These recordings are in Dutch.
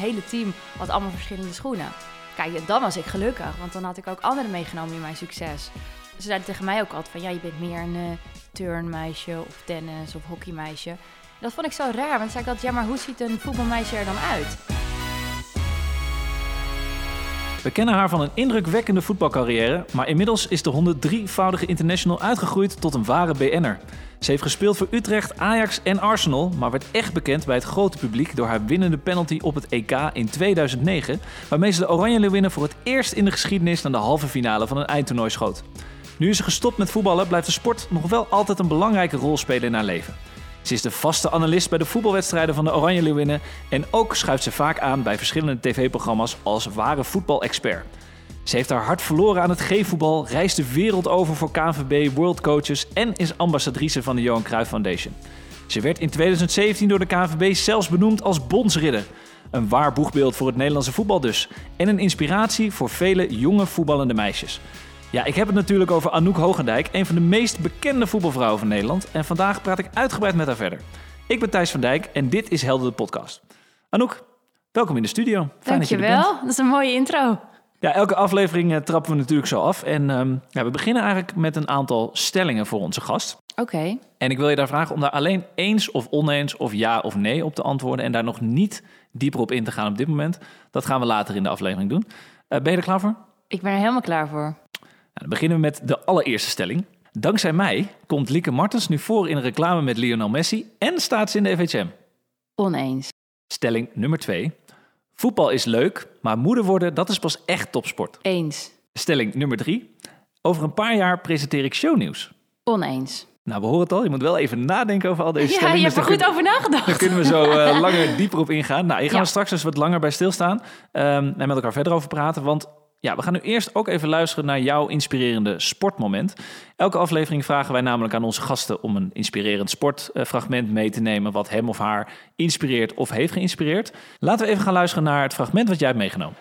hele team had allemaal verschillende schoenen. Kijk, dan was ik gelukkig, want dan had ik ook anderen meegenomen in mijn succes. Ze zeiden tegen mij ook altijd van, ja, je bent meer een uh, turnmeisje of tennis of hockeymeisje. Dat vond ik zo raar, want zei ik altijd, ja, maar hoe ziet een voetbalmeisje er dan uit? We kennen haar van een indrukwekkende voetbalcarrière, maar inmiddels is de 103-voudige international uitgegroeid tot een ware BN'er. Ze heeft gespeeld voor Utrecht, Ajax en Arsenal, maar werd echt bekend bij het grote publiek door haar winnende penalty op het EK in 2009, waarmee ze de Oranje Leeuwinnen voor het eerst in de geschiedenis naar de halve finale van een eindtoernooi schoot. Nu is ze gestopt met voetballen, blijft de sport nog wel altijd een belangrijke rol spelen in haar leven. Ze is de vaste analist bij de voetbalwedstrijden van de Oranje Leeuwinnen en ook schuift ze vaak aan bij verschillende tv-programma's als ware voetbalexpert. Ze heeft haar hart verloren aan het G-voetbal, reist de wereld over voor KNVB World Coaches en is ambassadrice van de Johan Cruijff Foundation. Ze werd in 2017 door de KNVB zelfs benoemd als bondsridder. Een waar boegbeeld voor het Nederlandse voetbal dus. En een inspiratie voor vele jonge voetballende meisjes. Ja, ik heb het natuurlijk over Anouk Hogendijk, een van de meest bekende voetbalvrouwen van Nederland. En vandaag praat ik uitgebreid met haar verder. Ik ben Thijs van Dijk en dit is Helder de Podcast. Anouk, welkom in de studio. Fijn Dankjewel, dat, je dat is een mooie intro. Ja, elke aflevering uh, trappen we natuurlijk zo af. En um, ja, we beginnen eigenlijk met een aantal stellingen voor onze gast. Oké. En ik wil je daar vragen om daar alleen eens of oneens of ja of nee op te antwoorden. En daar nog niet dieper op in te gaan op dit moment. Dat gaan we later in de aflevering doen. Uh, ben je er klaar voor? Ik ben er helemaal klaar voor. Nou, dan beginnen we met de allereerste stelling. Dankzij mij komt Lieke Martens nu voor in een reclame met Lionel Messi en staat ze in de FHM. Oneens. Stelling nummer twee. Voetbal is leuk, maar moeder worden, dat is pas echt topsport. Eens. Stelling nummer drie. Over een paar jaar presenteer ik shownieuws. Oneens. Nou, we horen het al. Je moet wel even nadenken over al deze ja, stellingen. Ja, je hebt er dus goed over nagedacht. Daar kunnen we zo uh, langer dieper op ingaan. Nou, hier gaan ja. we straks dus wat langer bij stilstaan. Um, en met elkaar verder over praten. Want ja, we gaan nu eerst ook even luisteren naar jouw inspirerende sportmoment. Elke aflevering vragen wij namelijk aan onze gasten om een inspirerend sportfragment mee te nemen. wat hem of haar inspireert of heeft geïnspireerd. Laten we even gaan luisteren naar het fragment wat jij hebt meegenomen.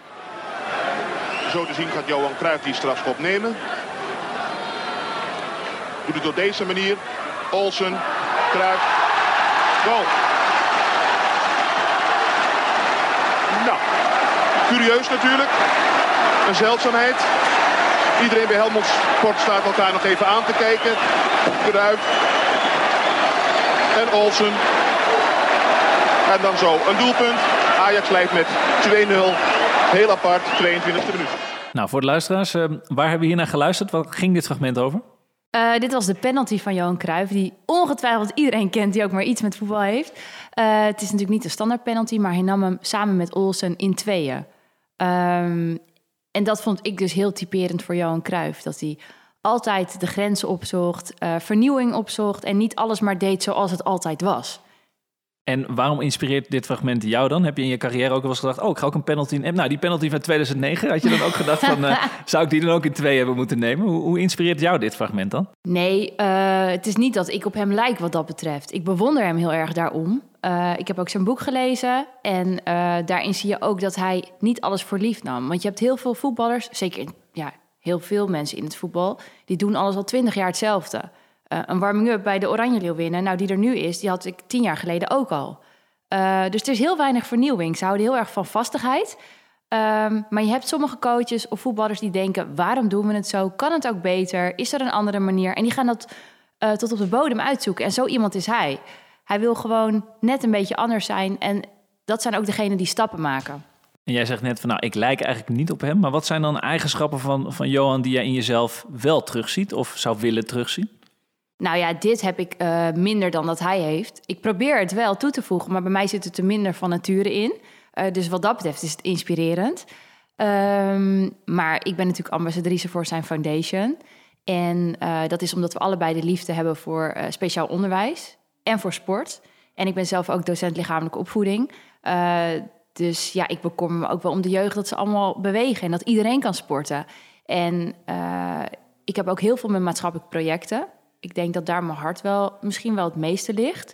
Zo te zien gaat Johan Cruijff die strafschop nemen. Doet het op deze manier. Olsen, Cruijff, goal. Nou, curieus natuurlijk. Een zeldzaamheid. Iedereen bij Helmond Sport staat elkaar nog even aan te kijken. Cruijff. En Olsen. En dan zo een doelpunt. Ajax leidt met 2-0. Heel apart, 22e minuut. Nou, voor de luisteraars, uh, waar hebben we hier naar geluisterd? Wat ging dit fragment over? Uh, dit was de penalty van Johan Cruijff, die ongetwijfeld iedereen kent die ook maar iets met voetbal heeft. Uh, het is natuurlijk niet de standaard penalty, maar hij nam hem samen met Olsen in tweeën. Um, en dat vond ik dus heel typerend voor Johan Cruijff. Dat hij altijd de grenzen opzocht, uh, vernieuwing opzocht en niet alles maar deed zoals het altijd was. En waarom inspireert dit fragment jou dan? Heb je in je carrière ook wel eens gedacht, oh, ik ga ook een penalty nemen? Nou, die penalty van 2009, had je dan ook gedacht van, uh, zou ik die dan ook in twee hebben moeten nemen? Hoe, hoe inspireert jou dit fragment dan? Nee, uh, het is niet dat ik op hem lijk wat dat betreft. Ik bewonder hem heel erg daarom. Uh, ik heb ook zijn boek gelezen en daarin zie je ook dat hij niet alles voor lief nam. Want je hebt heel veel voetballers, zeker ja, heel veel mensen in het voetbal, die doen alles al twintig jaar hetzelfde. Uh, een warming-up bij de Oranje Leeuw winnen. Nou, die er nu is, die had ik tien jaar geleden ook al. Dus er is heel weinig vernieuwing. Ze houden heel erg van vastigheid. Um, maar je hebt sommige coaches of voetballers die denken: waarom doen we het zo? Kan het ook beter? Is er een andere manier? En die gaan dat tot op de bodem uitzoeken. En zo iemand is hij. Hij wil gewoon net een beetje anders zijn. En dat zijn ook degenen die stappen maken. En jij zegt net van nou, ik lijk eigenlijk niet op hem. Maar wat zijn dan eigenschappen van, van Johan die jij in jezelf wel terugziet of zou willen terugzien? Nou ja, dit heb ik uh, minder dan dat hij heeft. Ik probeer het wel toe te voegen, maar bij mij zit het er minder van nature in. Uh, dus wat dat betreft is het inspirerend. Um, maar ik ben natuurlijk ambassadrice voor zijn foundation. En uh, dat is omdat we allebei de liefde hebben voor speciaal onderwijs en voor sport. En ik ben zelf ook docent lichamelijke opvoeding. dus ja, ik bekommer me ook wel om de jeugd dat ze allemaal bewegen en dat iedereen kan sporten. En ik heb ook heel veel met maatschappelijke projecten ik denk dat daar mijn hart wel misschien wel het meeste ligt.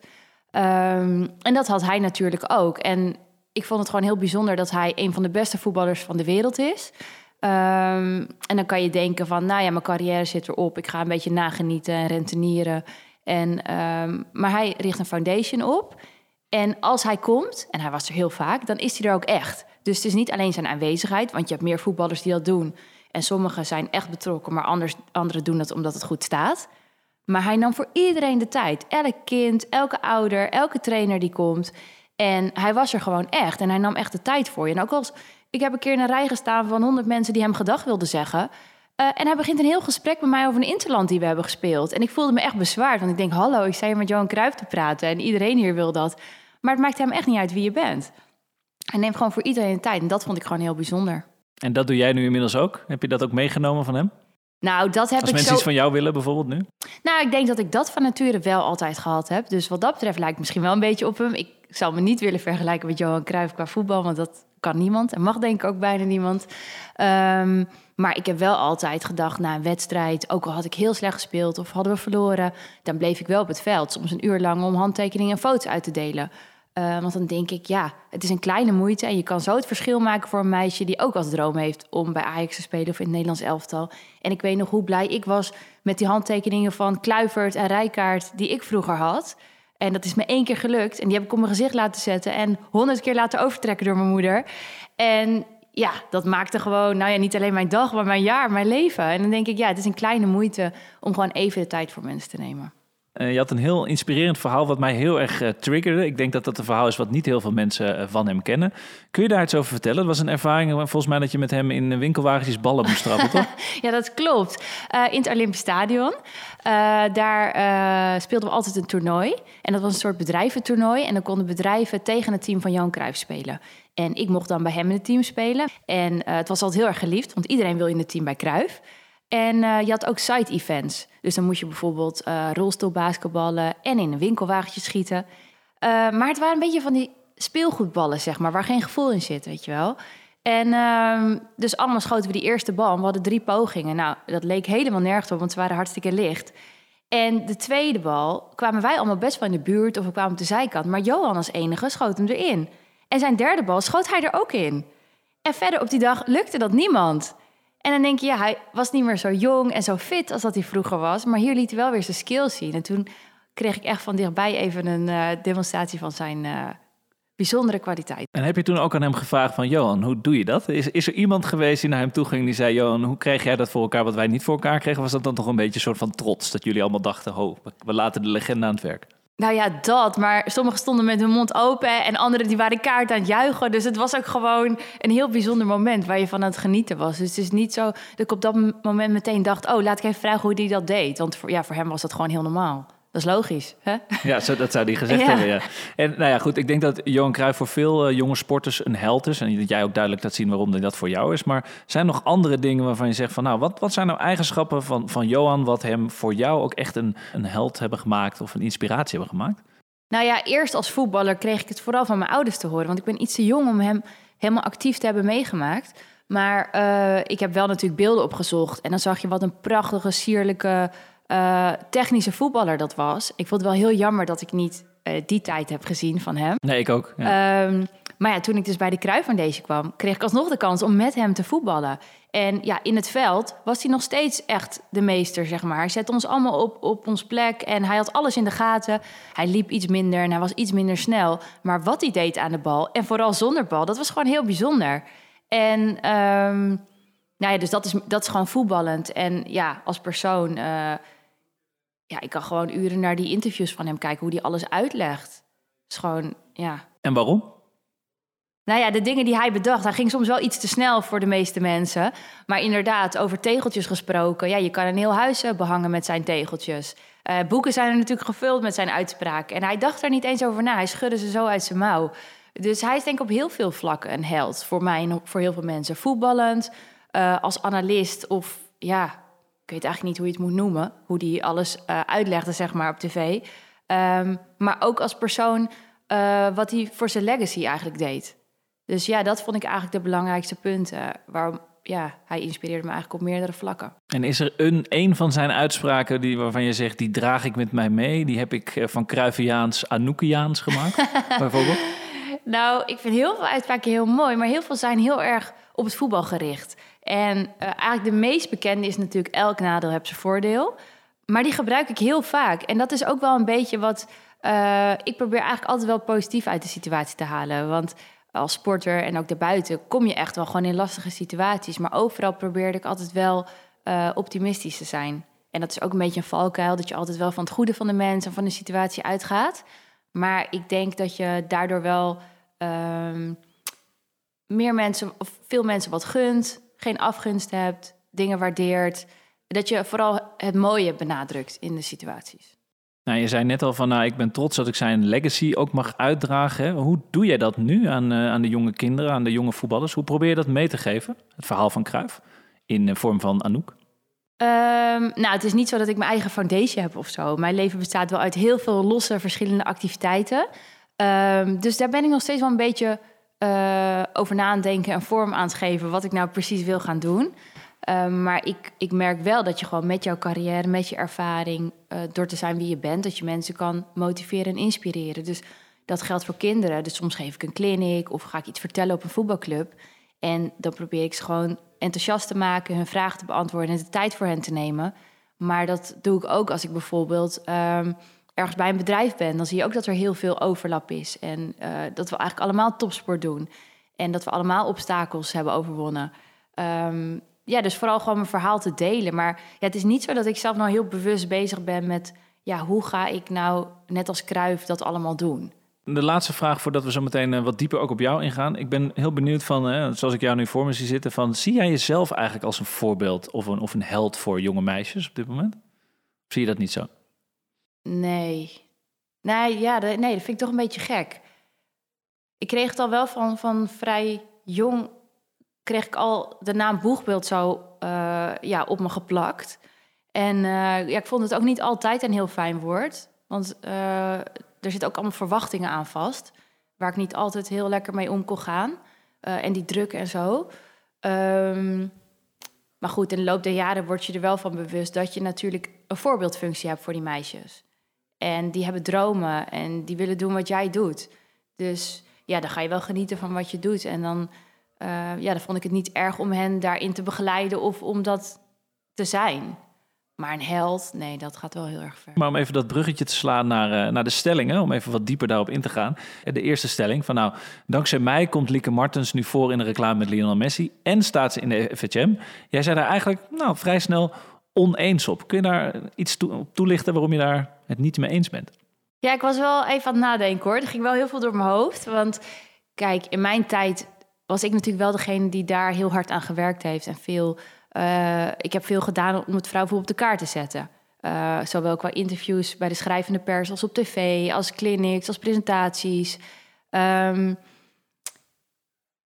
Um, en dat had hij natuurlijk ook. En ik vond het gewoon heel bijzonder dat hij een van de beste voetballers van de wereld is. Um, en dan kan je denken van, nou ja, mijn carrière zit erop. Ik ga een beetje nagenieten en rentenieren. En, um, maar hij richt een foundation op. En als hij komt, en hij was er heel vaak, dan is hij er ook echt. Dus het is niet alleen zijn aanwezigheid, want je hebt meer voetballers die dat doen. En sommigen zijn echt betrokken, maar anders, anderen doen dat omdat het goed staat. Maar hij nam voor iedereen de tijd. Elk kind, elke ouder, elke trainer die komt. En hij was er gewoon echt. En hij nam echt de tijd voor je. En ook als ik heb een keer in een rij gestaan van honderd mensen die hem gedag wilden zeggen. Uh, en hij begint een heel gesprek met mij over een interland die we hebben gespeeld. En ik voelde me echt bezwaard, want ik denk, hallo, ik sta hier met Johan Cruijff te praten en iedereen hier wil dat. Maar het maakt hem echt niet uit wie je bent. Hij neemt gewoon voor iedereen de tijd en dat vond ik gewoon heel bijzonder. En dat doe jij nu inmiddels ook? Heb je dat ook meegenomen van hem? Nou, dat heb Als ik mensen zo... iets van jou willen bijvoorbeeld nu? Nou, ik denk dat ik dat van nature wel altijd gehad heb. Dus wat dat betreft lijkt misschien wel een beetje op hem. Ik zou me niet willen vergelijken met Johan Cruijff qua voetbal, want dat kan niemand en mag denk ik ook bijna niemand. Ehm, maar ik heb wel altijd gedacht na een wedstrijd, ook al had ik heel slecht gespeeld of hadden we verloren, dan bleef ik wel op het veld, soms een uur lang om handtekeningen en foto's uit te delen. Uh, want dan denk ik, ja, het is een kleine moeite en je kan zo het verschil maken voor een meisje die ook als droom heeft om bij Ajax te spelen of in het Nederlands elftal. En ik weet nog hoe blij ik was met die handtekeningen van Kluivert en Rijkaard die ik vroeger had. En dat is me één keer gelukt. En die heb ik op mijn gezicht laten zetten en honderd keer laten overtrekken door mijn moeder. En ja, dat maakte gewoon, nou ja, niet alleen mijn dag, maar mijn jaar, mijn leven. En dan denk ik, ja, het is een kleine moeite om gewoon even de tijd voor mensen te nemen. Uh, je had een heel inspirerend verhaal wat mij heel erg uh, triggerde. Ik denk dat dat een verhaal is wat niet heel veel mensen uh, van hem kennen. Kun je daar iets over vertellen? Het was een ervaring volgens mij dat je met hem in winkelwagentjes ballen moest trappen, toch? ja, dat klopt. in het Olympisch Stadion. daar speelden we altijd een toernooi. En dat was een soort bedrijventoernooi. En dan konden bedrijven tegen het team van Johan Cruijff spelen. En ik mocht dan bij hem in het team spelen. En het was altijd heel erg geliefd, want iedereen wil in het team bij Cruijff. En uh, je had ook side-events. Dus dan moest je bijvoorbeeld uh, rolstoelbasketballen en in een winkelwagentje schieten. Uh, maar het waren een beetje van die speelgoedballen, zeg maar, waar geen gevoel in zit, weet je wel. En uh, dus allemaal schoten we die eerste bal. We hadden drie pogingen. Nou, dat leek helemaal nergens op, want ze waren hartstikke licht. En de tweede bal kwamen wij allemaal best wel in de buurt of we kwamen op de zijkant. Maar Johan als enige schoot hem erin. En zijn derde bal schoot hij er ook in. En verder op die dag lukte dat niemand. En dan denk je, ja, hij was niet meer zo jong en zo fit als dat hij vroeger was. Maar hier liet hij wel weer zijn skills zien. En toen kreeg ik echt van dichtbij even een uh, demonstratie van zijn uh, bijzondere kwaliteit. En heb je toen ook aan hem gevraagd van, Johan, hoe doe je dat? Is, is er iemand geweest die naar hem toe ging die zei, Johan, hoe kreeg jij dat voor elkaar wat wij niet voor elkaar kregen? Was dat dan toch een beetje een soort van trots? Dat jullie allemaal dachten, ho, we laten de legende aan het werk. Nou ja, dat. Maar sommigen stonden met hun mond open en anderen die waren kaart aan het juichen. Dus het was ook gewoon een heel bijzonder moment waar je van aan het genieten was. Dus het is niet zo dat ik op dat moment meteen dacht... oh, laat ik even vragen hoe hij dat deed. Want voor, ja, voor hem was dat gewoon heel normaal. Dat is logisch, hè? Ja, zo, dat zou hij gezegd ja. hebben, ja. En nou ja, goed, ik denk dat Johan Cruijff voor veel uh, jonge sporters een held is. En dat jij ook duidelijk laat zien waarom dat voor jou is. Maar zijn er nog andere dingen waarvan je zegt van... nou, wat, wat zijn nou eigenschappen van, van Johan... wat hem voor jou ook echt een, een held hebben gemaakt... of een inspiratie hebben gemaakt? Nou ja, eerst als voetballer kreeg ik het vooral van mijn ouders te horen. Want ik ben iets te jong om hem helemaal actief te hebben meegemaakt. Maar uh, ik heb wel natuurlijk beelden opgezocht. En dan zag je wat een prachtige, sierlijke uh, technische voetballer dat was. Ik vond het wel heel jammer dat ik niet uh, die tijd heb gezien van hem. Nee, ik ook. Ja. Um, maar ja, toen ik dus bij de Kruif van deze kwam, kreeg ik alsnog de kans om met hem te voetballen. En ja, in het veld was hij nog steeds echt de meester, zeg maar. Hij zette ons allemaal op, op ons plek en hij had alles in de gaten. Hij liep iets minder en hij was iets minder snel. Maar wat hij deed aan de bal, en vooral zonder bal, dat was gewoon heel bijzonder. En um, nou ja, dus dat is, dat is gewoon voetballend. En ja, als persoon... Uh, ja, ik kan gewoon uren naar die interviews van hem kijken, hoe hij alles uitlegt. Het is gewoon, ja. En waarom? Nou ja, de dingen die hij bedacht, hij ging soms wel iets te snel voor de meeste mensen. Maar inderdaad, over tegeltjes gesproken. Ja, je kan een heel huis eh, behangen met zijn tegeltjes. Uh, boeken zijn er natuurlijk gevuld met zijn uitspraken. En hij dacht er niet eens over na. Hij schudde ze zo uit zijn mouw. Dus hij is denk ik op heel veel vlakken een held. Voor mij en voor heel veel mensen. Voetballend, uh, als analist of ja, ik weet eigenlijk niet hoe je het moet noemen. Hoe die alles uh, uitlegde, zeg maar, op tv. Um, maar ook als persoon wat hij voor zijn legacy eigenlijk deed. Dus ja, dat vond ik eigenlijk de belangrijkste punten. Waarom, ja, hij inspireerde me eigenlijk op meerdere vlakken. En is er een, een van zijn uitspraken die, waarvan je zegt, die draag ik met mij mee? Die heb ik eh, van Cruyffiaans Anoukiaans gemaakt, bijvoorbeeld? Nou, ik vind heel veel uitspraken heel mooi, maar heel veel zijn heel erg op het voetbal gericht. En uh, eigenlijk de meest bekende is natuurlijk elk nadeel heeft zijn voordeel. Maar die gebruik ik heel vaak. En dat is ook wel een beetje wat Uh, ik probeer eigenlijk altijd wel positief uit de situatie te halen. Want als sporter en ook daarbuiten kom je echt wel gewoon in lastige situaties. Maar overal probeerde ik altijd wel uh, optimistisch te zijn. En dat is ook een beetje een valkuil, dat je altijd wel van het goede van de mensen en van de situatie uitgaat. Maar ik denk dat je daardoor wel uh, meer mensen, of veel mensen wat gunt, geen afgunst hebt, dingen waardeert. Dat je vooral het mooie benadrukt in de situaties. Nou, je zei net al van, nou, ik ben trots dat ik zijn legacy ook mag uitdragen. Hoe doe jij dat nu aan, uh, aan de jonge kinderen, aan de jonge voetballers? Hoe probeer je dat mee te geven, het verhaal van Cruijff, in de vorm van Anouk? Um, nou, het is niet zo dat ik mijn eigen foundation heb of zo. Mijn leven bestaat wel uit heel veel losse verschillende activiteiten. Um, dus daar ben ik nog steeds wel een beetje uh, over na denken en vorm aan geven wat ik nou precies wil gaan doen. Um, maar ik, ik merk wel dat je gewoon met jouw carrière, met je ervaring, uh, door te zijn wie je bent, dat je mensen kan motiveren en inspireren. Dus dat geldt voor kinderen. Dus soms geef ik een clinic of ga ik iets vertellen op een voetbalclub. En dan probeer ik ze gewoon enthousiast te maken, hun vragen te beantwoorden en de tijd voor hen te nemen. Maar dat doe ik ook als ik bijvoorbeeld um, ergens bij een bedrijf ben. Dan zie je ook dat er heel veel overlap is. En uh, dat we eigenlijk allemaal topsport doen. En dat we allemaal obstakels hebben overwonnen. Um, ja, dus vooral gewoon mijn verhaal te delen. Maar ja, het is niet zo dat ik zelf nou heel bewust bezig ben met... ja, hoe ga ik nou, net als Kruif, dat allemaal doen? De laatste vraag voordat we zo meteen uh, wat dieper ook op jou ingaan. Ik ben heel benieuwd van, uh, zoals ik jou nu voor me zie zitten... van zie jij jezelf eigenlijk als een voorbeeld of een, of een held voor jonge meisjes op dit moment? Zie je dat niet zo? Nee. Nee, ja, nee, dat vind ik toch een beetje gek. Ik kreeg het al wel van, van vrij jong... kreeg ik al de naam boegbeeld zo uh, ja, op me geplakt. En ja, ik vond het ook niet altijd een heel fijn woord. Want er zitten ook allemaal verwachtingen aan vast. Waar ik niet altijd heel lekker mee om kon gaan. En die druk en zo. Um, maar goed, in de loop der jaren word je er wel van bewust dat je natuurlijk een voorbeeldfunctie hebt voor die meisjes. En die hebben dromen en die willen doen wat jij doet. Dus ja, dan ga je wel genieten van wat je doet. En dan, uh, ja, dan vond ik het niet erg om hen daarin te begeleiden of om dat te zijn. Maar een held, nee, dat gaat wel heel erg ver. Maar om even dat bruggetje te slaan naar, uh, naar de stellingen, om even wat dieper daarop in te gaan. De eerste stelling van nou, dankzij mij komt Lieke Martens nu voor in de reclame met Lionel Messi en staat ze in de FHM. Jij zei daar eigenlijk nou, vrij snel oneens op. Kun je daar iets toe, op toelichten waarom je daar het niet mee eens bent? Ja, ik was wel even aan het nadenken hoor. Er ging wel heel veel door mijn hoofd. Want kijk, in mijn tijd was ik natuurlijk wel degene die daar heel hard aan gewerkt heeft en veel uh, ik heb veel gedaan om het vrouwenvoetbal op de kaart te zetten. Uh, zowel qua interviews bij de schrijvende pers als op tv, als clinics, als presentaties. Um,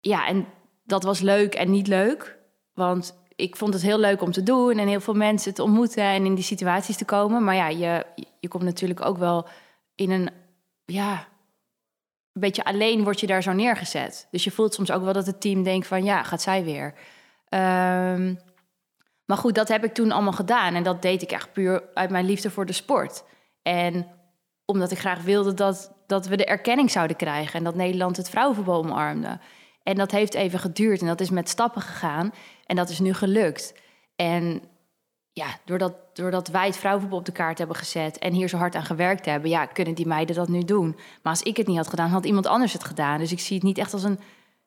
ja, en dat was leuk en niet leuk. Want ik vond het heel leuk om te doen en heel veel mensen te ontmoeten en in die situaties te komen. Maar ja, je, je komt natuurlijk ook wel in een, ja, een beetje alleen word je daar zo neergezet. Dus je voelt soms ook wel dat het team denkt van, ja, gaat zij weer. Um, maar goed, dat heb ik toen allemaal gedaan. En dat deed ik echt puur uit mijn liefde voor de sport. En omdat ik graag wilde dat, dat we de erkenning zouden krijgen. En dat Nederland het vrouwenvoetbal omarmde. En dat heeft even geduurd. En dat is met stappen gegaan. En dat is nu gelukt. En ja, doordat, doordat wij het vrouwenvoetbal op de kaart hebben gezet en hier zo hard aan gewerkt hebben, ja, kunnen die meiden dat nu doen. Maar als ik het niet had gedaan, had iemand anders het gedaan. Dus ik zie het niet echt als een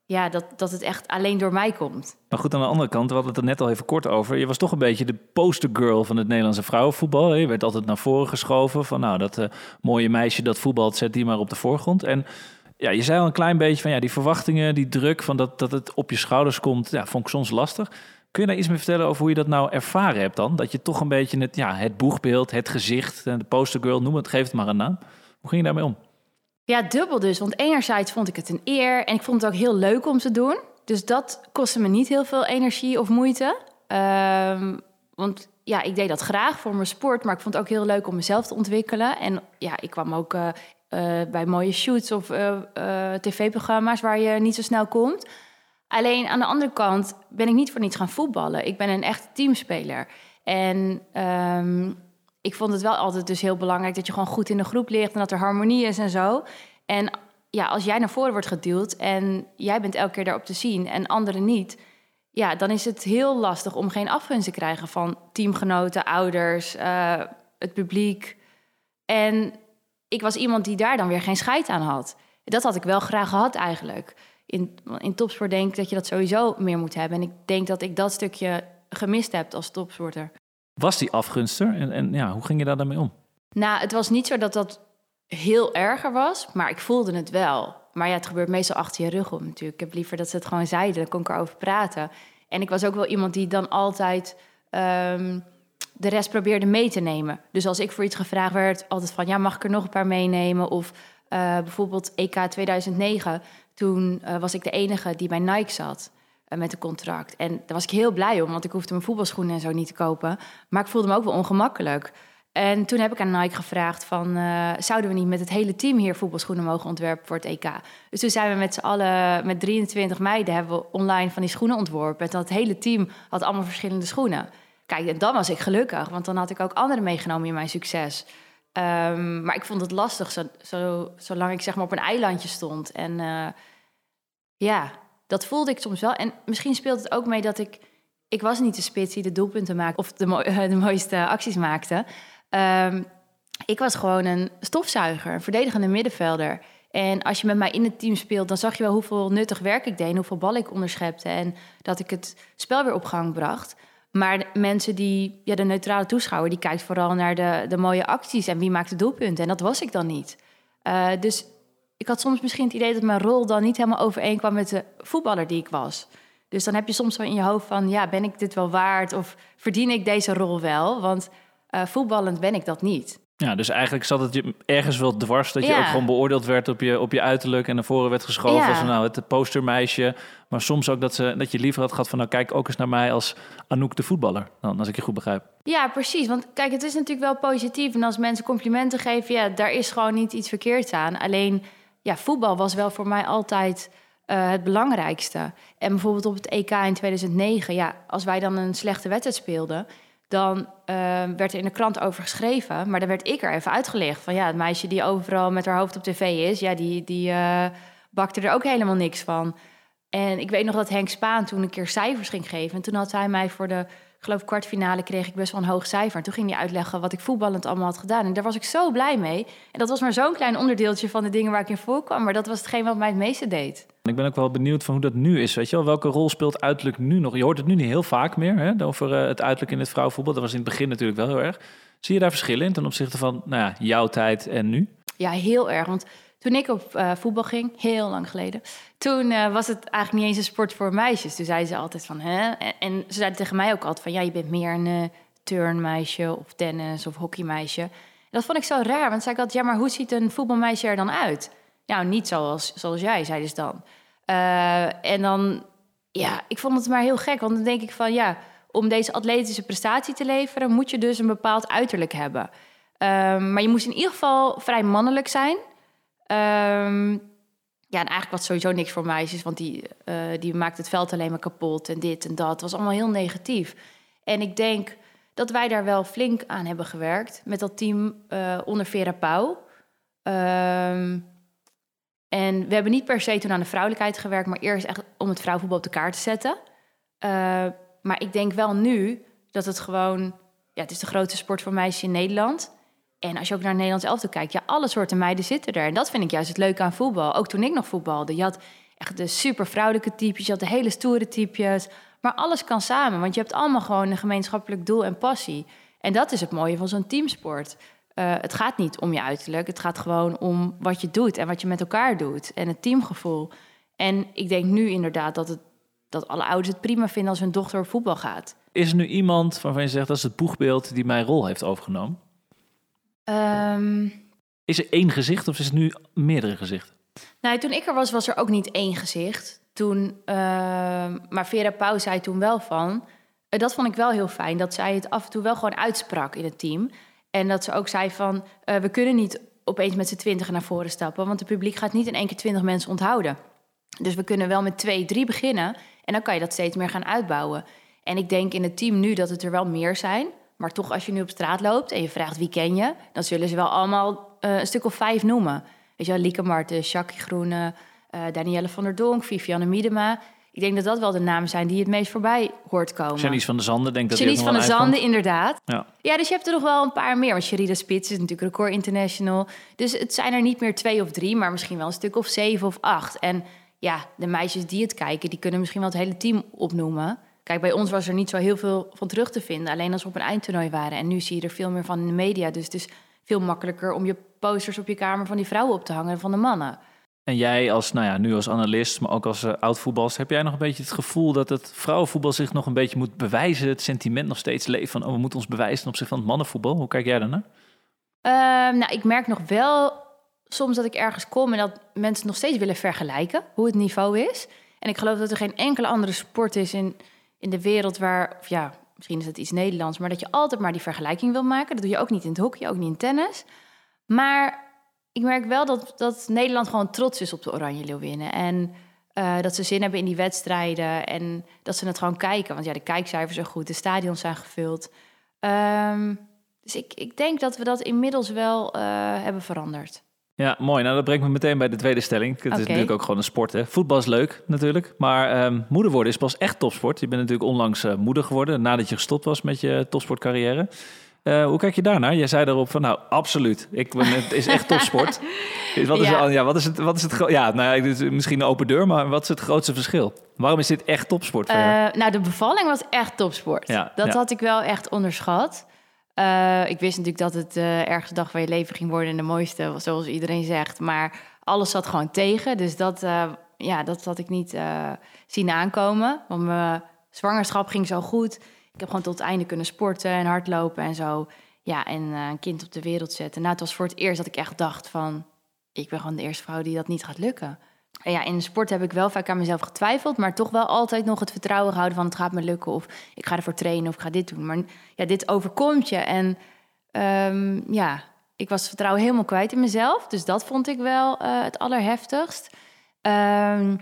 ja, dat, dat het echt alleen door mij komt. Maar goed, aan de andere kant, we hadden het er net al even kort over. Je was toch een beetje de postergirl van het Nederlandse vrouwenvoetbal. Je werd altijd naar voren geschoven van, nou, dat uh, mooie meisje dat voetbalt, zet die maar op de voorgrond. En ja, je zei al een klein beetje van, ja, die verwachtingen, die druk van dat, dat het op je schouders komt, ja, vond ik soms lastig. Kun je daar iets meer vertellen over hoe je dat nou ervaren hebt dan? Dat je toch een beetje het, ja, het boegbeeld, het gezicht, de postergirl, noem het, geef het maar een naam. Hoe ging je daarmee om? Ja, dubbel dus. Want enerzijds vond ik het een eer en ik vond het ook heel leuk om te doen. Dus dat kostte me niet heel veel energie of moeite. Um, want ja, ik deed dat graag voor mijn sport, maar ik vond het ook heel leuk om mezelf te ontwikkelen. En ja, ik kwam ook uh, uh, bij mooie shoots of tv-programma's waar je niet zo snel komt. Alleen aan de andere kant ben ik niet voor niets gaan voetballen. Ik ben een echte teamspeler. En um, ik vond het wel altijd dus heel belangrijk dat je gewoon goed in de groep ligt en dat er harmonie is en zo. En ja, als jij naar voren wordt geduwd en jij bent elke keer daarop te zien en anderen niet, ja, dan is het heel lastig om geen afgunst te krijgen van teamgenoten, ouders, uh, het publiek. En ik was iemand die daar dan weer geen scheid aan had. Dat had ik wel graag gehad eigenlijk. In, in topsport denk ik dat je dat sowieso meer moet hebben. En ik denk dat ik dat stukje gemist heb als topsporter. Was die afgunster en, en ja, hoe ging je daar dan mee om? Nou, het was niet zo dat dat heel erger was, maar ik voelde het wel. Maar ja, het gebeurt meestal achter je rug om natuurlijk. Ik heb liever dat ze het gewoon zeiden, dan kon ik erover praten. En ik was ook wel iemand die dan altijd ehm, de rest probeerde mee te nemen. Dus als ik voor iets gevraagd werd, altijd van... ja, mag ik er nog een paar meenemen? Of uh, bijvoorbeeld EK 2009, toen uh, was ik de enige die bij Nike zat... Uh, met een contract. En daar was ik heel blij om, want ik hoefde mijn voetbalschoenen en zo niet te kopen. Maar ik voelde me ook wel ongemakkelijk. En toen heb ik aan Nike gevraagd van... Uh, zouden we niet met het hele team hier voetbalschoenen mogen ontwerpen voor het EK? Dus toen zijn we met z'n allen, met 23 meiden... hebben we online van die schoenen ontworpen. En dat hele team had allemaal verschillende schoenen. Kijk, en dan was ik gelukkig, want dan had ik ook anderen meegenomen in mijn succes. Um, maar ik vond het lastig, zo, zo, zolang ik zeg maar op een eilandje stond. En uh, ja, dat voelde ik soms wel. En misschien speelt het ook mee dat ik... Ik was niet de spits die de doelpunten maakte of de, de mooiste acties maakte... Um, ik was gewoon een stofzuiger, een verdedigende middenvelder. En als je met mij in het team speelt, dan zag je wel hoeveel nuttig werk ik deed... hoeveel bal ik onderschepte en dat ik het spel weer op gang bracht. Maar mensen die, ja, de neutrale toeschouwer, die kijkt vooral naar de, de mooie acties... en wie maakt de doelpunten. En dat was ik dan niet. Uh, dus ik had soms misschien het idee dat mijn rol dan niet helemaal overeenkwam... met de voetballer die ik was. Dus dan heb je soms wel in je hoofd van, ja, ben ik dit wel waard? Of verdien ik deze rol wel? Want uh, voetballend ben ik dat niet. Ja, dus eigenlijk zat het je ergens wel dwars dat je ja. ook gewoon beoordeeld werd op je, op je uiterlijk en naar voren werd geschoven ja. als nou het postermeisje. Maar soms ook dat, ze, dat je liever had gehad van nou kijk ook eens naar mij als Anouk de voetballer, dan, als ik je goed begrijp. Ja, precies. Want kijk, het is natuurlijk wel positief. En als mensen complimenten geven, ja, daar is gewoon niet iets verkeerds aan. Alleen, ja, voetbal was wel voor mij altijd uh, het belangrijkste. En bijvoorbeeld op het EK in 2009, ja, als wij dan een slechte wedstrijd speelden dan uh, werd er in de krant over geschreven. Maar dan werd ik er even uitgelegd van ja, het meisje die overal met haar hoofd op tv is, ja, die, die uh, bakte er ook helemaal niks van. En ik weet nog dat Henk Spaan toen een keer cijfers ging geven. En toen had hij mij voor de, geloof kwartfinale kreeg ik best wel een hoog cijfer. En toen ging hij uitleggen wat ik voetballend allemaal had gedaan. En daar was ik zo blij mee. En dat was maar zo'n klein onderdeeltje van de dingen waar ik in voorkwam. Maar dat was hetgeen wat mij het meeste deed. Ik ben ook wel benieuwd van hoe dat nu is. Weet je wel? Welke rol speelt uiterlijk nu nog? Je hoort het nu niet heel vaak meer hè, over uh, het uiterlijk in het vrouwenvoetbal. Dat was in het begin natuurlijk wel heel erg. Zie je daar verschillen in ten opzichte van nou ja, jouw tijd en nu? Ja, heel erg. Want toen ik op uh, voetbal ging, heel lang geleden, toen uh, was het eigenlijk niet eens een sport voor meisjes. Toen zeiden ze altijd van, hè? En, ze zeiden tegen mij ook altijd van, ja, je bent meer een uh, turnmeisje of tennis of hockeymeisje. En dat vond ik zo raar, want zei ik altijd, ja, maar hoe ziet een voetbalmeisje er dan uit? Nou, niet zoals, zoals jij, zeiden ze dan. En dan, ja, ik vond het maar heel gek. Want dan denk ik van, ja, om deze atletische prestatie te leveren... moet je dus een bepaald uiterlijk hebben. Um, maar je moest in ieder geval vrij mannelijk zijn. Um, ja, en eigenlijk was sowieso niks voor meisjes... want die, uh, die maakt het veld alleen maar kapot en dit en dat. Was allemaal heel negatief. En ik denk dat wij daar wel flink aan hebben gewerkt... met dat team uh, onder Vera Pauw... Um, en we hebben niet per se toen aan de vrouwelijkheid gewerkt, maar eerst echt om het vrouwenvoetbal op de kaart te zetten. Uh, maar ik denk wel nu dat het gewoon, ja, het is de grootste sport voor meisjes in Nederland. En als je ook naar Nederlands elftal kijkt, ja, alle soorten meiden zitten er. En dat vind ik juist het leuke aan voetbal. Ook toen ik nog voetbalde. Je had echt de super vrouwelijke types, je had de hele stoere types. Maar alles kan samen, want je hebt allemaal gewoon een gemeenschappelijk doel en passie. En dat is het mooie van zo'n teamsport. Uh, het gaat niet om je uiterlijk. Het gaat gewoon om wat je doet en wat je met elkaar doet. En het teamgevoel. En ik denk nu inderdaad dat, het, dat alle ouders het prima vinden als hun dochter op voetbal gaat. Is er nu iemand waarvan je zegt dat is het boegbeeld die mijn rol heeft overgenomen? Um, is er één gezicht of is het nu meerdere gezichten? Nou, toen ik er was, was er ook niet één gezicht. Toen, uh, maar Vera Pauw zei toen wel van. Uh, dat vond ik wel heel fijn, dat zij het af en toe wel gewoon uitsprak in het team. En dat ze ook zei van, uh, we kunnen niet opeens met z'n twintig naar voren stappen... want het publiek gaat niet in één keer twintig mensen onthouden. Dus we kunnen wel met twee, drie beginnen... en dan kan je dat steeds meer gaan uitbouwen. En ik denk in het team nu dat het er wel meer zijn... maar toch als je nu op straat loopt en je vraagt wie ken je... dan zullen ze wel allemaal uh, een stuk of vijf noemen. Weet je wel, Lieke Marten, Jackie Groene, uh, Danielle van der Donk... Vivianne Miedema Ik denk dat dat wel de namen zijn die het meest voorbij hoort komen. Janice van der Zanden, denk dat Janice van der Zanden, inderdaad. Ja. Ja, dus je hebt er nog wel een paar meer. Want Sherida Spits is natuurlijk record international. Dus het zijn er niet meer twee of drie, maar misschien wel een stuk of zeven of acht. En ja, de meisjes die het kijken, die kunnen misschien wel het hele team opnoemen. Kijk, bij ons was er niet zo heel veel van terug te vinden. Alleen als we op een eindtoernooi waren. En nu zie je er veel meer van in de media. Dus het is veel makkelijker om je posters op je kamer van die vrouwen op te hangen van de mannen. En jij als, nou ja, nu als analist, maar ook als uh, oud-voetbalster... heb jij nog een beetje het gevoel dat het vrouwenvoetbal zich nog een beetje moet bewijzen? Het sentiment nog steeds leeft van, oh, we moeten ons bewijzen ten opzichte van het mannenvoetbal. Hoe kijk jij daarnaar? Ehm, nou, ik merk nog wel soms dat ik ergens kom en dat mensen nog steeds willen vergelijken hoe het niveau is. En ik geloof dat er geen enkele andere sport is in, in de wereld waar, of ja, misschien is het iets Nederlands, maar dat je altijd maar die vergelijking wil maken. Dat doe je ook niet in het hockey, ook niet in tennis. Maar ik merk wel dat, dat Nederland gewoon trots is op de Oranje Leeuwinnen. En uh, dat ze zin hebben in die wedstrijden en dat ze het gewoon kijken. Want ja, de kijkcijfers zijn goed, de stadions zijn gevuld. Um, dus ik, ik denk dat we dat inmiddels wel uh, hebben veranderd. Ja, mooi. Nou, dat brengt me meteen bij de tweede stelling. Het is natuurlijk ook gewoon een sport. Hè? Voetbal is leuk natuurlijk, maar ehm, moeder worden is pas echt topsport. Je bent natuurlijk onlangs eh, moeder geworden nadat je gestopt was met je topsportcarrière. Eh, hoe kijk je daarnaar? Jij zei daarop van, nou, absoluut. Ik ben, het is echt topsport. wat, is, Ja. ja. wat is het? Wat is het ja, nou, ja, misschien een open deur, maar wat is het grootste verschil? Waarom is dit echt topsport voor? Eh, nou, de bevalling was echt topsport. Ja, dat had ik wel echt onderschat. Eh, ik wist natuurlijk dat het de ergste dag van je leven ging worden en de mooiste, zoals iedereen zegt. Maar alles zat gewoon tegen. Dus dat, eh, ja, dat had ik niet eh, zien aankomen. Want mijn zwangerschap ging zo goed. Ik heb gewoon tot het einde kunnen sporten en hardlopen en zo. Ja, en eh, een kind op de wereld zetten. Nou, het was voor het eerst dat ik echt dacht van... ik ben gewoon de eerste vrouw die dat niet gaat lukken. Ja, in de sport heb ik wel vaak aan mezelf getwijfeld... maar toch wel altijd nog het vertrouwen gehouden van... het gaat me lukken of ik ga ervoor trainen of ik ga dit doen. Maar ja, dit overkomt je. En ehm, ja, ik was het vertrouwen helemaal kwijt in mezelf. Dus dat vond ik wel eh, het allerheftigst. Ehm,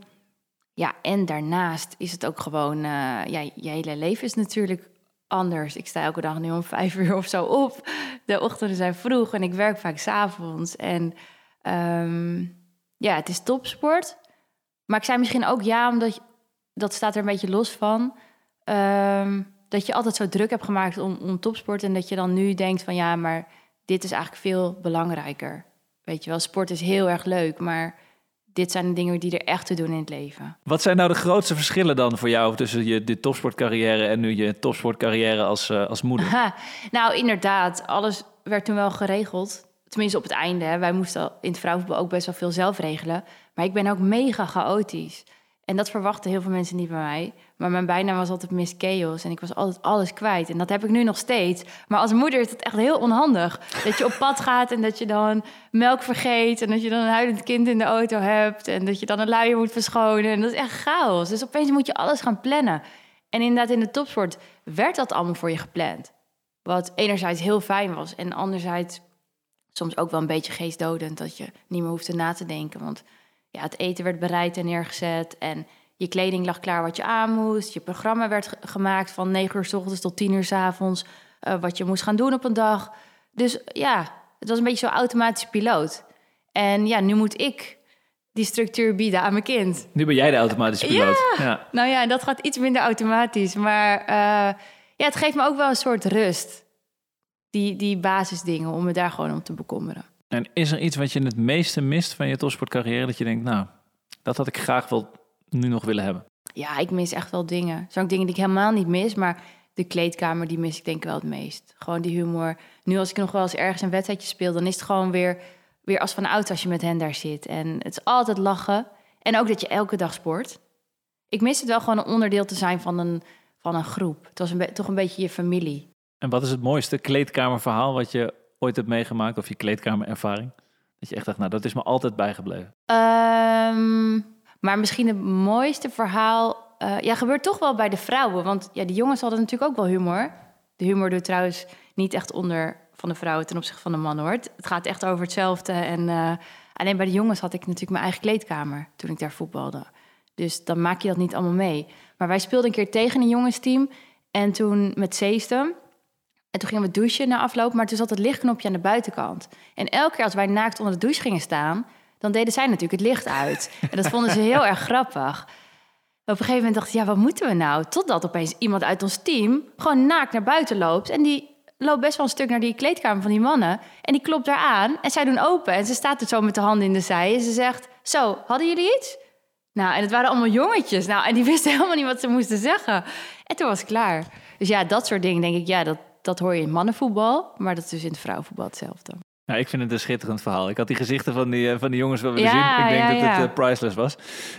ja, en daarnaast is het ook gewoon... eh, ja, je hele leven is natuurlijk anders. Ik sta elke dag nu om vijf uur of zo op. De ochtenden zijn vroeg en ik werk vaak s'avonds. En ehm, ja, het is topsport. Maar ik zei misschien ook ja, omdat je- dat staat er een beetje los van. Ehm, dat je altijd zo druk hebt gemaakt om, om topsport. En dat je dan nu denkt van ja, maar dit is eigenlijk veel belangrijker. Weet je wel, sport is heel erg leuk, maar dit zijn de dingen die er echt te doen in het leven. Wat zijn nou de grootste verschillen dan voor jou tussen je de topsportcarrière en nu je topsportcarrière als, eh, als moeder? Nou, inderdaad, alles werd toen wel geregeld. Tenminste, op het einde. Hè. Wij moesten in het vrouwenvoetbal ook best wel veel zelf regelen. Maar ik ben ook mega chaotisch. En dat verwachten heel veel mensen niet bij mij. Maar mijn bijnaam was altijd Miss Chaos. En ik was altijd alles kwijt. En dat heb ik nu nog steeds. Maar als moeder is het echt heel onhandig. Dat je op pad gaat en dat je dan melk vergeet. En dat je dan een huilend kind in de auto hebt. En dat je dan een luier moet verschonen. En dat is echt chaos. Dus opeens moet je alles gaan plannen. En inderdaad, in de topsport werd dat allemaal voor je gepland. Wat enerzijds heel fijn was. En anderzijds soms ook wel een beetje geestdodend. Dat je niet meer hoefde na te denken. Want ja, het eten werd bereid en neergezet. En je kleding lag klaar wat je aan moest. Je programma werd ge- gemaakt van 9 uur s ochtends tot 10 uur s avonds. eh, wat je moest gaan doen op een dag. Dus ja, het was een beetje zo'n automatische piloot. En ja, nu moet ik die structuur bieden aan mijn kind. Nu ben jij de automatische piloot. Ja. Nou ja, dat gaat iets minder automatisch. Maar eh, ja, het geeft me ook wel een soort rust. Die, die basisdingen, om me daar gewoon om te bekommeren. En is er iets wat je het meeste mist van je topsportcarrière dat je denkt, nou, dat had ik graag wel nu nog willen hebben? Ja, ik mis echt wel dingen. Er zijn ook dingen die ik helemaal niet mis, maar de kleedkamer, die mis ik denk ik wel het meest. Gewoon die humor. Nu als ik nog wel eens ergens een wedstrijdje speel, dan is het gewoon weer, weer als van oud als je met hen daar zit. En het is altijd lachen. En ook dat je elke dag sport. Ik mis het wel gewoon een onderdeel te zijn van een, van een groep. Het was een toch een beetje je familie. En wat is het mooiste kleedkamerverhaal wat je ooit hebt meegemaakt of je kleedkamerervaring? Dat je echt dacht, nou, dat is me altijd bijgebleven. Ehm, maar misschien het mooiste verhaal... eh, ja, gebeurt toch wel bij de vrouwen. Want ja, de jongens hadden natuurlijk ook wel humor. De humor doet trouwens niet echt onder van de vrouwen ten opzichte van de mannen, hoor. Het gaat echt over hetzelfde. En eh, alleen bij de jongens had ik natuurlijk mijn eigen kleedkamer toen ik daar voetbalde. Dus dan maak je dat niet allemaal mee. Maar wij speelden een keer tegen een jongensteam. En toen met Zeestem. En toen gingen we douchen na afloop. Maar toen zat het lichtknopje aan de buitenkant. En elke keer als wij naakt onder de douche gingen staan... dan deden zij natuurlijk het licht uit. En dat vonden ze heel erg grappig. Op een gegeven moment dacht ik, ja, wat moeten we nou? Totdat opeens iemand uit ons team gewoon naakt naar buiten loopt. En die loopt best wel een stuk naar die kleedkamer van die mannen. En die klopt daar aan en zij doen open. En ze staat er zo met de handen in de zij. En ze zegt, zo, hadden jullie iets? Nou, en het waren allemaal jongetjes. Nou, en die wisten helemaal niet wat ze moesten zeggen. En toen was het klaar. Dus ja, dat soort dingen denk ik, ja, dat, dat hoor je in mannenvoetbal. Maar dat is dus in het vrouwenvoetbal hetzelfde. Nou, ik vind het een schitterend verhaal. Ik had die gezichten van die, eh, van die jongens wel willen zien. Ik denk dat het uh, priceless was.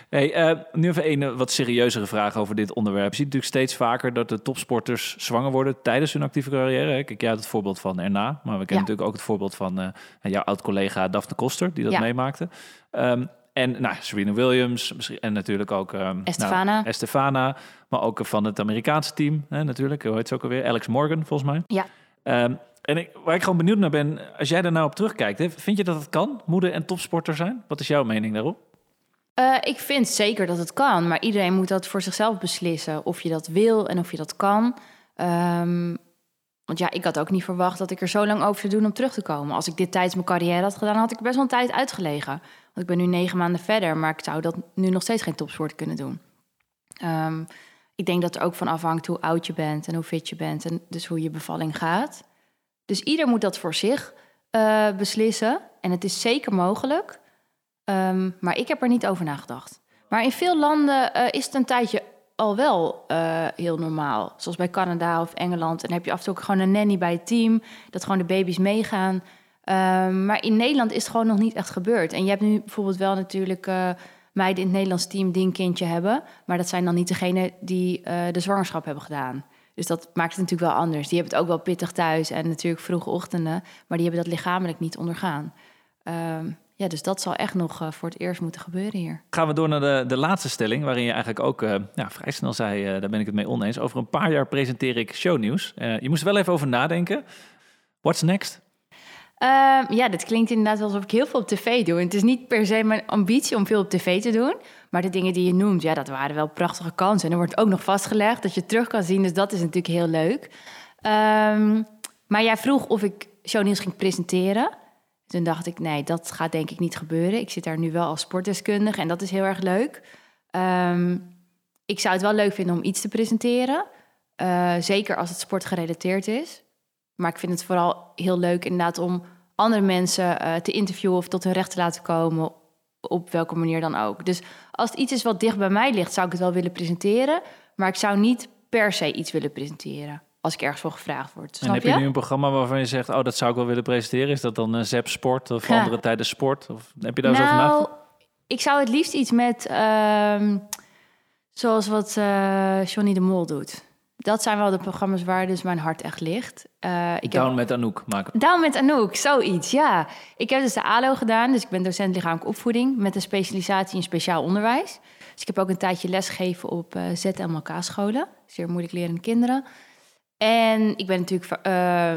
Hey, uh, nu even een wat serieuzere vraag over dit onderwerp. Je ziet natuurlijk steeds vaker dat de topsporters zwanger worden tijdens hun actieve carrière. Kijk, jij had het voorbeeld van erna. Maar we kennen natuurlijk ook het voorbeeld van jouw oud-collega Daphne Koster, die dat meemaakte. Um, en nou, Serena Williams en natuurlijk ook um, Estefana. Nou, Estefana. Maar ook van het Amerikaanse team hè, natuurlijk. Hoe heet ze ook alweer? Alex Morgan, volgens mij. Ja. Um, en ik, waar ik gewoon benieuwd naar ben, als jij daar nou op terugkijkt, hè, vind je dat het kan, moeder en topsporter zijn? Wat is jouw mening daarop? Uh, ik vind zeker dat het kan, maar iedereen moet dat voor zichzelf beslissen. Of je dat wil en of je dat kan. Um, want ja, ik had ook niet verwacht dat ik er zo lang over zou doen om terug te komen. Als ik dit tijdens mijn carrière had gedaan, had ik best wel een tijd uitgelegen. Ik ben nu negen maanden verder, maar ik zou dat nu nog steeds geen topsport kunnen doen. Um, ik denk dat er ook van afhangt hoe oud je bent en hoe fit je bent en dus hoe je bevalling gaat. Dus ieder moet dat voor zich uh, beslissen. En het is zeker mogelijk. Um, maar ik heb er niet over nagedacht. Maar in veel landen uh, is het een tijdje al wel uh, heel normaal. Zoals bij Canada of Engeland. En heb je af en toe ook gewoon een nanny bij het team. Dat gewoon de baby's meegaan. Um, maar in Nederland is het gewoon nog niet echt gebeurd. En je hebt nu bijvoorbeeld wel natuurlijk meiden in het Nederlands team die een kindje hebben. Maar dat zijn dan niet degenen die de zwangerschap hebben gedaan. Dus dat maakt het natuurlijk wel anders. Die hebben het ook wel pittig thuis en natuurlijk vroege ochtenden, maar die hebben dat lichamelijk niet ondergaan. Um, ja, dus dat zal echt nog uh, voor het eerst moeten gebeuren hier. Gaan we door naar de, de laatste stelling, waarin je eigenlijk ook uh, ja, vrij snel zei, uh, daar ben ik het mee oneens. Over een paar jaar presenteer ik shownieuws. je moest er wel even over nadenken. What's next? Uh, ja, dit klinkt inderdaad alsof ik heel veel op tv doe. Het is niet per se mijn ambitie om veel op tv te doen. Maar de dingen die je noemt, ja, dat waren wel prachtige kansen. En er wordt ook nog vastgelegd dat je terug kan zien. Dus dat is natuurlijk heel leuk. Um, maar jij vroeg of ik shownieuws ging presenteren. Toen dacht ik, nee, dat gaat denk ik niet gebeuren. Ik zit daar nu wel als sportdeskundige en dat is heel erg leuk. Um, ik zou het wel leuk vinden om iets te presenteren. Uh, zeker als het sportgerelateerd is. Maar ik vind het vooral heel leuk inderdaad om andere mensen uh, te interviewen of tot hun recht te laten komen. Op welke manier dan ook. Dus als het iets is wat dicht bij mij ligt, zou ik het wel willen presenteren. Maar ik zou niet per se iets willen presenteren. Als ik ergens voor gevraagd word. en heb je? nu een programma waarvan je zegt: Oh, dat zou ik wel willen presenteren? Is dat dan een Zep Sport of ja. andere tijden sport? Of heb je daar nou, zo nagedacht? Ik zou het liefst iets met. Uh, zoals wat uh, Johnny de Mol doet dat zijn wel de programma's waar dus mijn hart echt ligt. Uh, ik Down heb... met Anouk maken. Down met Anouk, zoiets, ja. Ik heb dus de ALO gedaan, dus ik ben docent lichamelijke opvoeding... met een specialisatie in speciaal onderwijs. Dus ik heb ook een tijdje lesgegeven op uh, eh, ZMLK-scholen. Zeer moeilijk lerende kinderen. En ik ben natuurlijk uh,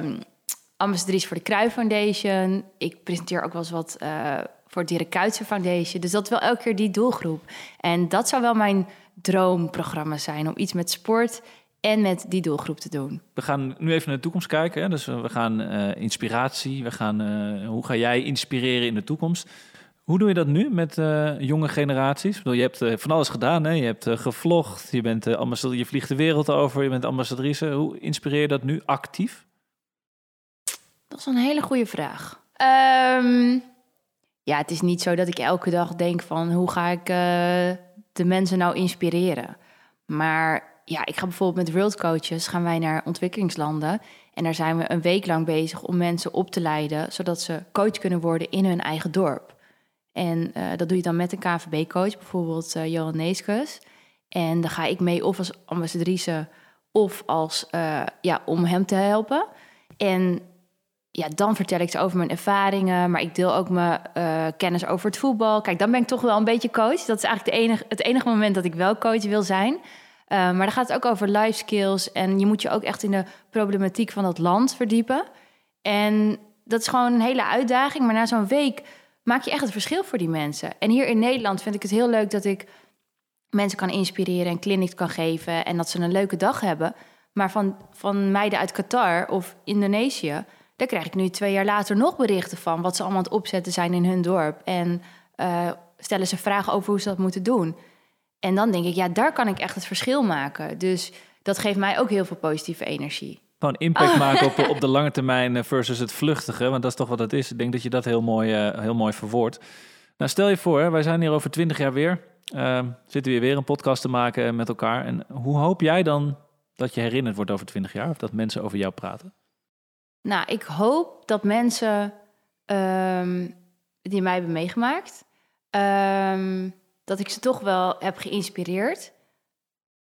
ambassadrice voor de Kruif Foundation. Ik presenteer ook wel eens wat uh, voor het Dirk Kuytse Foundation. Dus dat is wel elke keer die doelgroep. En dat zou wel mijn droomprogramma zijn... om iets met sport en met die doelgroep te doen. We gaan nu even naar de toekomst kijken. Hè? Dus we gaan uh, inspiratie, we gaan, uh, hoe ga jij inspireren in de toekomst? Hoe doe je dat nu met uh, jonge generaties? Bedoel, je hebt van alles gedaan, hè? je hebt gevlogd, je, bent, je vliegt de wereld over, je bent ambassadrice. Hoe inspireer je dat nu actief? Dat is een hele goede vraag. Um, ja, het is niet zo dat ik elke dag denk van hoe ga ik de mensen nou inspireren. Maar ja, ik ga bijvoorbeeld met World Coaches gaan wij naar ontwikkelingslanden. En daar zijn we een week lang bezig om mensen op te leiden, zodat ze coach kunnen worden in hun eigen dorp. En uh, dat doe je dan met een KVB-coach, bijvoorbeeld uh, Johan Neeskes. En dan ga ik mee of als ambassadrice of als, uh, ja, om hem te helpen. En ja, dan vertel ik ze over mijn ervaringen, maar ik deel ook mijn kennis over het voetbal. Kijk, dan ben ik toch wel een beetje coach. Dat is eigenlijk enige, het enige moment dat ik wel coach wil zijn. Uh, maar dan gaat het ook over life skills. En je moet je ook echt in de problematiek van dat land verdiepen. En dat is gewoon een hele uitdaging. Maar na zo'n week maak je echt het verschil voor die mensen. En hier in Nederland vind ik het heel leuk dat ik mensen kan inspireren en clinics kan geven. En dat ze een leuke dag hebben. Maar van, van meiden uit Qatar of Indonesië, daar krijg ik nu twee jaar later nog berichten van wat ze allemaal aan het opzetten zijn in hun dorp. En uh, stellen ze vragen over hoe ze dat moeten doen. En dan denk ik, ja, daar kan ik echt het verschil maken. Dus dat geeft mij ook heel veel positieve energie. Gewoon impact maken op, op de lange termijn eh, versus het vluchtige. Want dat is toch wat het is. Ik denk dat je dat heel mooi, uh, heel mooi verwoordt. Nou, stel je voor, wij zijn hier over twintig jaar weer. Uh, zitten we weer een podcast te maken met elkaar. En hoe hoop jij dan dat je herinnerd wordt over twintig jaar? Of dat mensen over jou praten? Nou, ik hoop dat mensen um, die mij hebben meegemaakt... Um, dat ik ze toch wel heb geïnspireerd.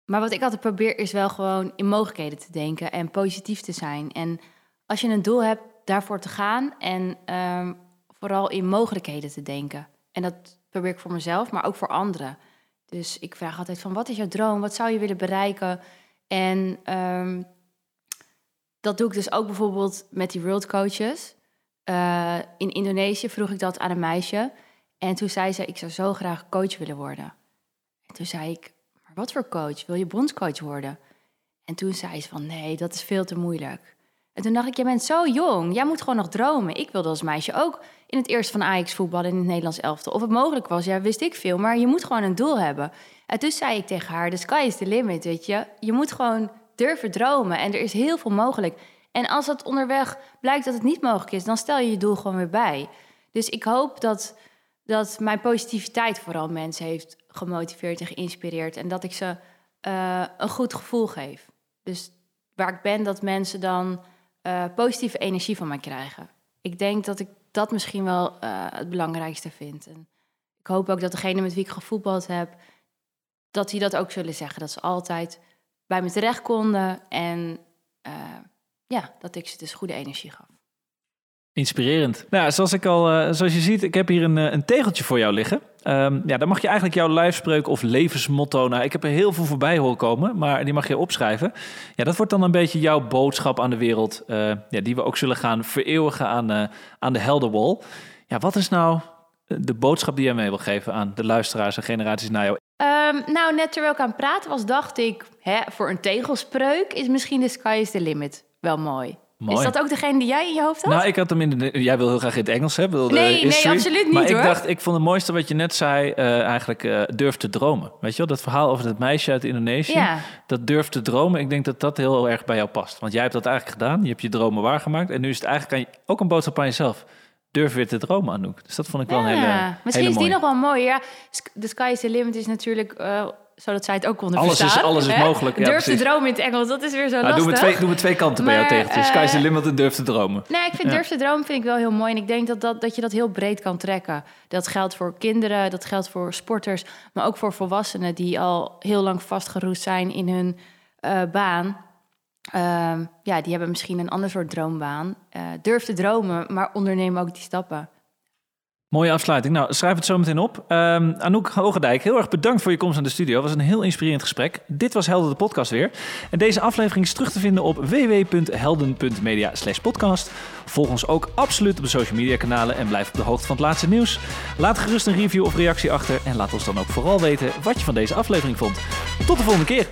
Maar wat ik altijd probeer is wel gewoon in mogelijkheden te denken en positief te zijn. En als je een doel hebt, daarvoor te gaan en um, vooral in mogelijkheden te denken. En dat probeer ik voor mezelf, maar ook voor anderen. Dus ik vraag altijd van, wat is jouw droom? Wat zou je willen bereiken? En um, dat doe ik dus ook bijvoorbeeld met die world coaches. Uh, in Indonesië vroeg ik dat aan een meisje. En toen zei ze, ik zou zo graag coach willen worden. En toen zei ik, maar wat voor coach? Wil je bondscoach worden? En toen zei ze van, nee, dat is veel te moeilijk. En toen dacht ik, jij bent zo jong, jij moet gewoon nog dromen. Ik wilde als meisje ook in het eerste van Ajax voetballen in het Nederlands elftal. Of het mogelijk was, ja, wist ik veel, maar je moet gewoon een doel hebben. En toen zei ik tegen haar, the sky is the limit, weet je. Je moet gewoon durven dromen en er is heel veel mogelijk. En als het onderweg blijkt dat het niet mogelijk is, dan stel je je doel gewoon weer bij. Dus ik hoop dat dat mijn positiviteit vooral mensen heeft gemotiveerd en geïnspireerd. En dat ik ze uh, een goed gevoel geef. Dus waar ik ben, dat mensen dan uh, positieve energie van mij krijgen. Ik denk dat ik dat misschien wel uh, het belangrijkste vind. En ik hoop ook dat degene met wie ik gevoetbald heb, dat die dat ook zullen zeggen. Dat ze altijd bij me terecht konden en ja, dat ik ze dus goede energie gaf. Inspirerend. Nou, zoals ik al, uh, zoals je ziet, ik heb hier een, uh, een tegeltje voor jou liggen. Um, ja, dan mag je eigenlijk jouw lijfspreuk of levensmotto. Nou, ik heb er heel veel voorbij horen komen, maar die mag je opschrijven. Ja, dat wordt dan een beetje jouw boodschap aan de wereld, uh, ja, die we ook zullen gaan vereeuwigen aan, aan de Helderwall. Ja, wat is nou de boodschap die jij mee wil geven aan de luisteraars en generaties na jou? Um, nou, net terwijl ik aan het praten was, dacht ik, hè, voor een tegelspreuk is misschien de sky is the limit wel mooi. Mooi. Is dat ook degene die jij in je hoofd had? Nou, ik had hem in de. Jij wil heel graag in het Engels hebben. Nee, nee, absoluut niet. Maar hoor. ik dacht, ik vond het mooiste wat je net zei, uh, eigenlijk uh, durf te dromen. Weet je wel, dat verhaal over dat meisje uit Indonesië. Ja. Dat durf te dromen. Ik denk dat dat heel erg bij jou past. Want jij hebt dat eigenlijk gedaan. Je hebt je dromen waargemaakt. En nu is het eigenlijk ook een boodschap aan jezelf. Durf weer te dromen, Anouk. Dus dat vond ik wel ja. een hele. Misschien hele is die nog wel mooi. Ja, the sky is the limit is natuurlijk. Uh, zodat zij het ook konden alles verstaan. Is, alles is mogelijk. Ja, durf te dromen in het Engels, dat is weer zo nou, lastig. Doen we, twee, doen we twee kanten maar, bij jou tegeltjes. Sky is the uh, limit en durf te dromen. Nee, ik vind ja. durf te dromen vind ik wel heel mooi. En ik denk dat, dat, dat je dat heel breed kan trekken. Dat geldt voor kinderen, dat geldt voor sporters... maar ook voor volwassenen die al heel lang vastgeroest zijn in hun uh, baan. Uh, ja, die hebben misschien een ander soort droombaan. Uh, durf te dromen, maar onderneem ook die stappen. Mooie afsluiting. Nou, schrijf het zo meteen op. Um, Anouk Hogendijk, heel erg bedankt voor je komst aan de studio. Het was een heel inspirerend gesprek. Dit was Helden de podcast weer. En deze aflevering is terug te vinden op www.helden.media podcast. Volg ons ook absoluut op de social media kanalen en blijf op de hoogte van het laatste nieuws. Laat gerust een review of reactie achter en laat ons dan ook vooral weten wat je van deze aflevering vond. Tot de volgende keer.